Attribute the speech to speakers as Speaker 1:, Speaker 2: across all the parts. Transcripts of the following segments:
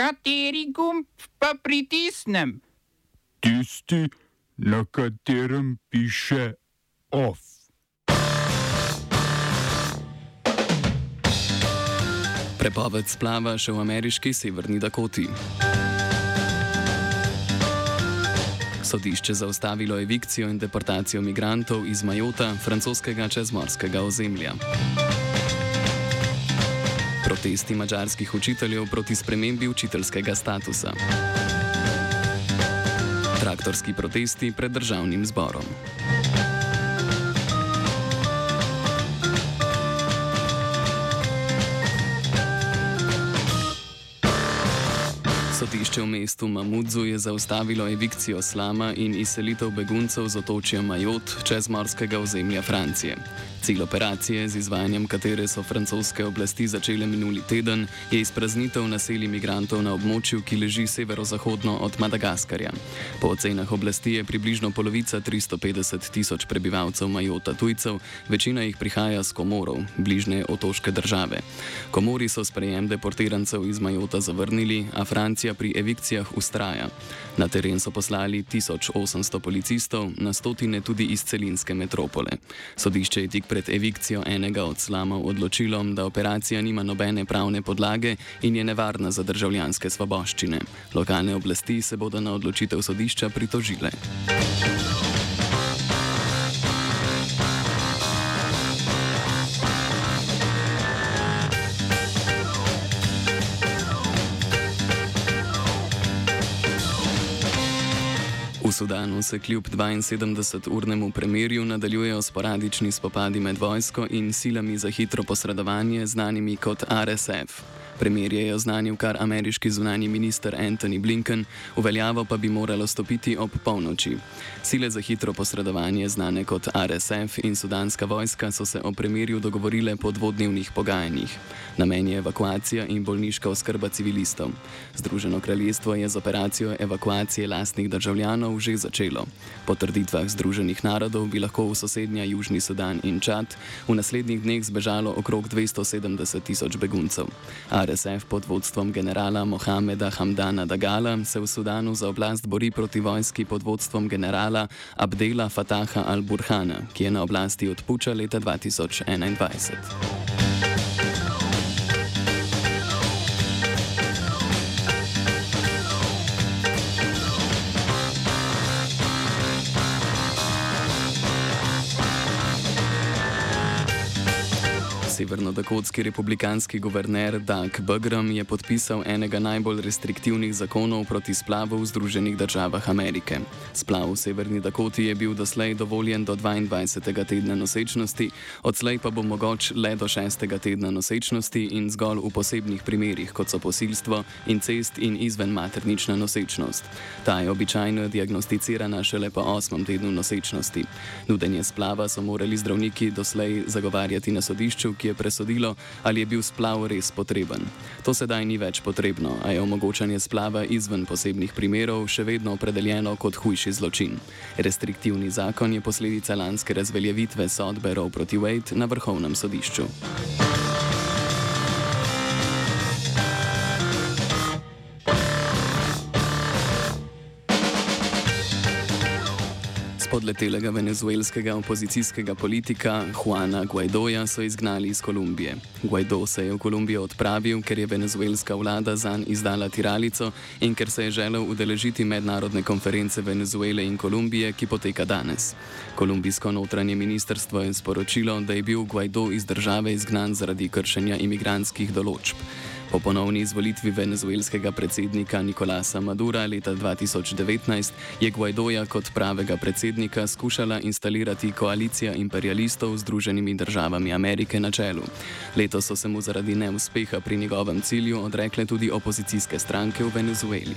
Speaker 1: Kateri gumb pa pritisnem?
Speaker 2: Tisti, na katerem piše OF.
Speaker 3: Prepoved splava še v ameriški severni Dakoti. Sodišče zaustavilo evikcijo in deportacijo migrantov iz Majota, francoskega čezmorskega ozemlja. Protesti mačarskih učiteljev proti spremembi učiteljskega statusa. Traktorski protesti pred državnim zborom. Sodišče v mestu Mamudzu je zaustavilo evikcijo slama in izselitev beguncev z otočja Majot čez morskega ozemlja Francije. Cilj operacije, z izvajanjem katere so francoske oblasti začele minuli teden, je izpraznitev naselij imigrantov na območju, ki leži severozahodno od Madagaskarja. Po ocenah oblasti je približno polovica 350 tisoč prebivalcev Majota tujcev, večina jih prihaja z Komorov, bližnje otoške države. Komori so sprejem deportirancev iz Majota zavrnili, a Francija pri evikcijah ustraja. Na teren so poslali 1800 policistov, na stotine tudi iz celinske metropole. Sodišče je tik pred evikcijo enega od slamov odločilo, da operacija nima nobene pravne podlage in je nevarna za državljanske svoboščine. Lokalne oblasti se bodo na odločitev sodišča pritožile. Sudanu se kljub 72-urnemu premirju nadaljujejo sporadični spopadi med vojsko in silami za hitro posredovanje, znanimi kot RSF. Premirje je oznanil kar ameriški zunani minister Antony Blinken, uveljavo pa bi moralo stopiti ob polnoči. Sile za hitro posredovanje, znane kot RSF in sudanska vojska, so se o premirju dogovorile po dvodnevnih pogajanjih. Namen je evakuacija in bolniška oskrba civilistov. Združeno kraljestvo je z operacijo evakuacije lastnih državljanov že začelo. Po trditvah Združenih narodov bi lahko v sosednja Južni Sudan in Čad v naslednjih dneh zbežalo okrog 270 tisoč beguncev. RSF pod vodstvom generala Mohameda Hamdana Dagala se v Sudanu za oblast bori proti vojski pod vodstvom generala Abdela Fataha al-Burhana, ki je na oblasti od puča leta 2021. Severnodakotski republikanski guverner Doug Bugram je podpisal enega najbolj restriktivnih zakonov proti splavu v Združenih državah Amerike. Splav v Severni Dakoti je bil doslej dovoljen do 22. tedna nosečnosti, odslej pa bo mogoč le do 6. tedna nosečnosti in zgolj v posebnih primerih, kot so posilstvo, incest in izven maternična nosečnost. Ta je običajno diagnosticirana šele po 8. tednu nosečnosti. Nudenje splava so morali zdravniki doslej zagovarjati na sodišču, ki je presodilo, ali je bil splav res potreben. To sedaj ni več potrebno, a je omogočanje splava izven posebnih primerov še vedno opredeljeno kot hujši zločin. Restriktivni zakon je posledica lanske razveljavitve sodbe Roe proti Wade na vrhovnem sodišču. Spodletelega venezuelskega opozicijskega politika Juana Guaidoja so izgnali iz Kolumbije. Guaido se je v Kolumbijo odpravil, ker je venezuelska vlada zanj izdala tiralico in ker se je želel udeležiti mednarodne konference Venezuele in Kolumbije, ki poteka danes. Kolumbijsko notranje ministrstvo je sporočilo, da je bil Guaido iz države izgnan zaradi kršenja imigranskih določb. Po ponovni izvolitvi venezuelskega predsednika Nikolasa Madura leta 2019 je Guaidoja kot pravega predsednika skušala instalirati koalicija imperialistov z Združenimi državami Amerike na čelu. Letos so se mu zaradi neuspeha pri njegovem cilju odrekle tudi opozicijske stranke v Venezueli.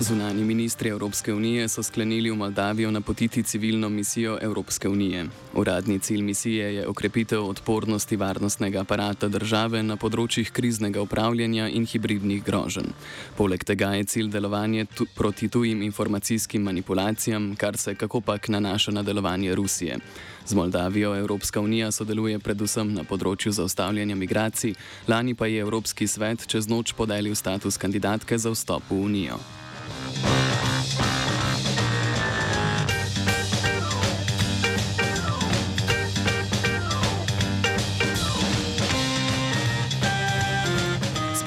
Speaker 3: Zunani ministri Evropske unije so sklenili v Moldavijo napotiti civilno misijo Evropske unije. Uradni cilj misije je okrepitev odpornosti varnostnega aparata države na področjih kriznega upravljanja in hibridnih groženj. Poleg tega je cilj delovanje tu proti tujim informacijskim manipulacijam, kar se kakopak nanaša na delovanje Rusije. Z Moldavijo Evropska unija sodeluje predvsem na področju zaustavljanja migracij, lani pa je Evropski svet čez noč podelil status kandidatke za vstop v unijo.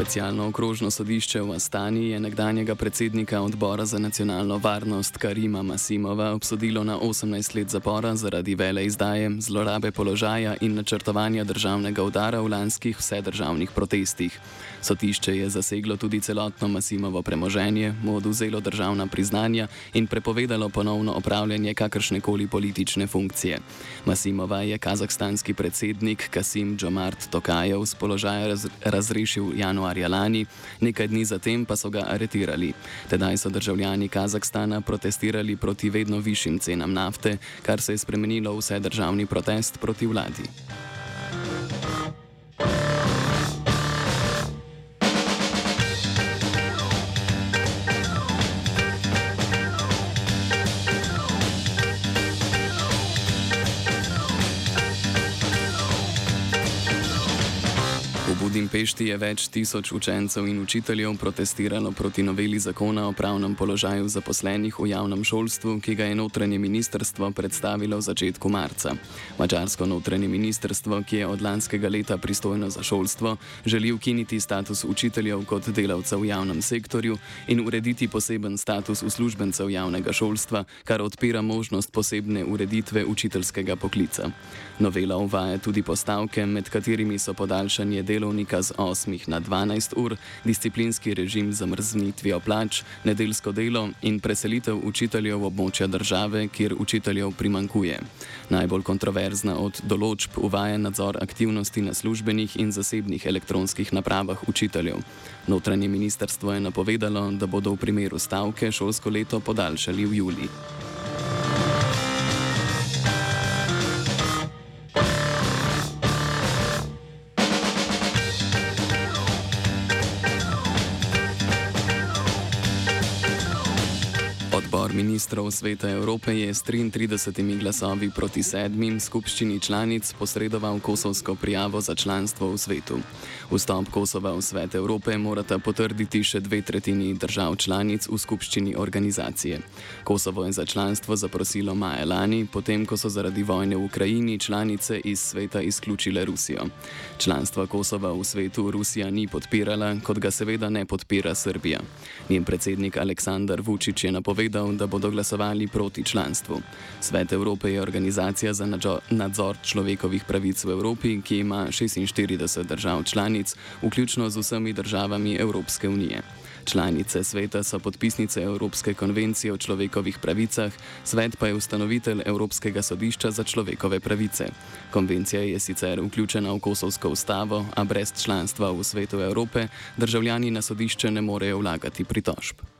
Speaker 3: Specialno okrožno sodišče v Astani je nekdanjega predsednika odbora za nacionalno varnost Karima Masimova obsodilo na 18 let zapora zaradi vele izdaje, zlorabe položaja in načrtovanja državnega udara v lanskih vsedržavnih protestih. Sodišče je zaseglo tudi celotno Masimovo premoženje, mu oduzelo državna priznanja in prepovedalo ponovno opravljanje kakršnekoli politične funkcije. Masimova je kazahstanski predsednik Kasim Džomart Tokajev z položaja raz razrešil januarja lani, nekaj dni zatem pa so ga aretirali. Tedaj so državljani Kazahstana protestirali proti vedno višjim cenam nafte, kar se je spremenilo v vse državni protest proti vladi. Budimpešti je več tisoč učencev in učiteljev protestiralo proti noveli zakona o pravnem položaju zaposlenih v javnem šolstvu, ki ga je notranje ministrstvo predstavilo v začetku marca. Mačarsko notranje ministrstvo, ki je od lanskega leta pristojno za šolstvo, želi ukiniti status učiteljev kot delavcev v javnem sektorju in urediti poseben status uslužbencev javnega šolstva, kar odpira možnost posebne ureditve učiteljskega poklica. Novela uvaja tudi postavke, med katerimi so podaljšanje delovnih delovnika z 8 na 12 ur, disciplinski režim za mrznitvijo plač, nedeljsko delo in preselitev učiteljev v območja države, kjer učiteljev primankuje. Najbolj kontroverzna od določb uvaja nadzor aktivnosti na službenih in zasebnih elektronskih napravah učiteljev. Notranje ministrstvo je napovedalo, da bodo v primeru stavke šolsko leto podaljšali v juliju. Ministrov Sveta Evrope je s 33 glasovi proti sedmim skupščini članic posredoval kosovsko prijavo za članstvo v svetu. Vstop Kosova v Svet Evrope morata potrditi še dve tretjini držav članic v skupščini organizacije. Kosovo je za članstvo zaprosilo maja lani, potem ko so zaradi vojne v Ukrajini članice iz sveta izključile Rusijo. Članstva Kosova v svetu Rusija ni podpirala, kot ga seveda ne podpira Srbija. Njen predsednik Aleksandar Vučić je napovedal, da bodo glasovali proti članstvu. Svet Evrope je organizacija za nadzor človekovih pravic v Evropi, ki ima 46 držav članic, vključno z vsemi državami Evropske unije. Članice sveta so podpisnice Evropske konvencije o človekovih pravicah, svet pa je ustanovitelj Evropskega sodišča za človekove pravice. Konvencija je sicer vključena v Kosovsko ustavo, a brez članstva v svetu Evrope državljani na sodišče ne morejo vlagati pritožb.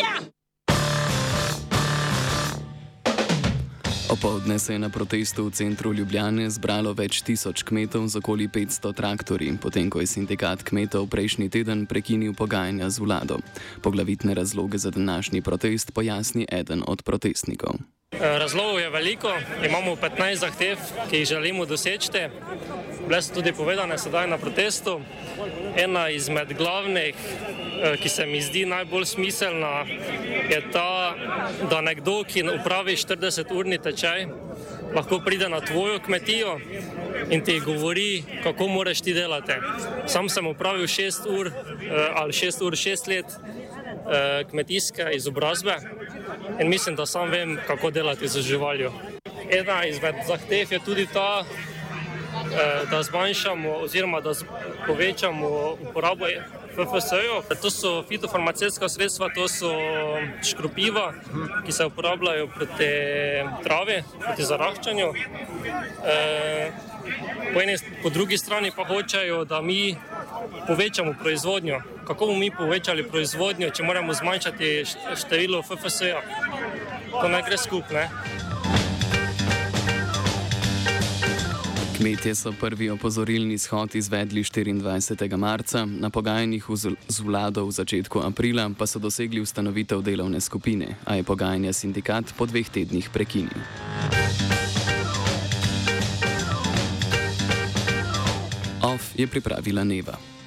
Speaker 4: Slovenija!
Speaker 3: Opoldne se je na protestu v centru Ljubljane zbralo več tisoč kmetov z okoli 500 traktorji, potem ko je sindikat kmetov prejšnji teden prekinil pogajanja z vlado. Poglavitne razloge za današnji protest pojasni eden od protestnikov.
Speaker 5: Razlogov je veliko, imamo 15 zahtev, ki jih želimo doseči. Bile so tudi povedane sedaj na protestu. Ena izmed glavnih Eh, ki se mi zdi najbolj smiselna, je ta, da nekdo, ki upravi 40-urni tečaj, lahko pride na tvojo kmetijo in ti govori, kako moraš ti delati. Sam sem upravil 6 ur eh, ali 6 ur, 6 let eh, kmetijske izobrazbe in mislim, da sam vem, kako delati z živaljo. Ena izmed zahtev je tudi ta, da zmanjšamo oziroma da povečamo uporabo FFS-jev. To so fitofarmacijska sredstva, to so škropiva, ki se uporabljajo proti travi, proti zaraščanju. E, po, eni, po drugi strani pa hočejo, da mi povečamo proizvodnjo. Kako bomo mi povečali proizvodnjo, če moramo zmanjšati število FFS-ja? To ne gre skupaj.
Speaker 3: Kmetje so prvi opozorilni shod izvedli 24. marca, na pogajanjih z vlado v začetku aprila pa so dosegli ustanovitev delovne skupine, a je pogajanja sindikat po dveh tednih prekinil. OF je pripravila Neva.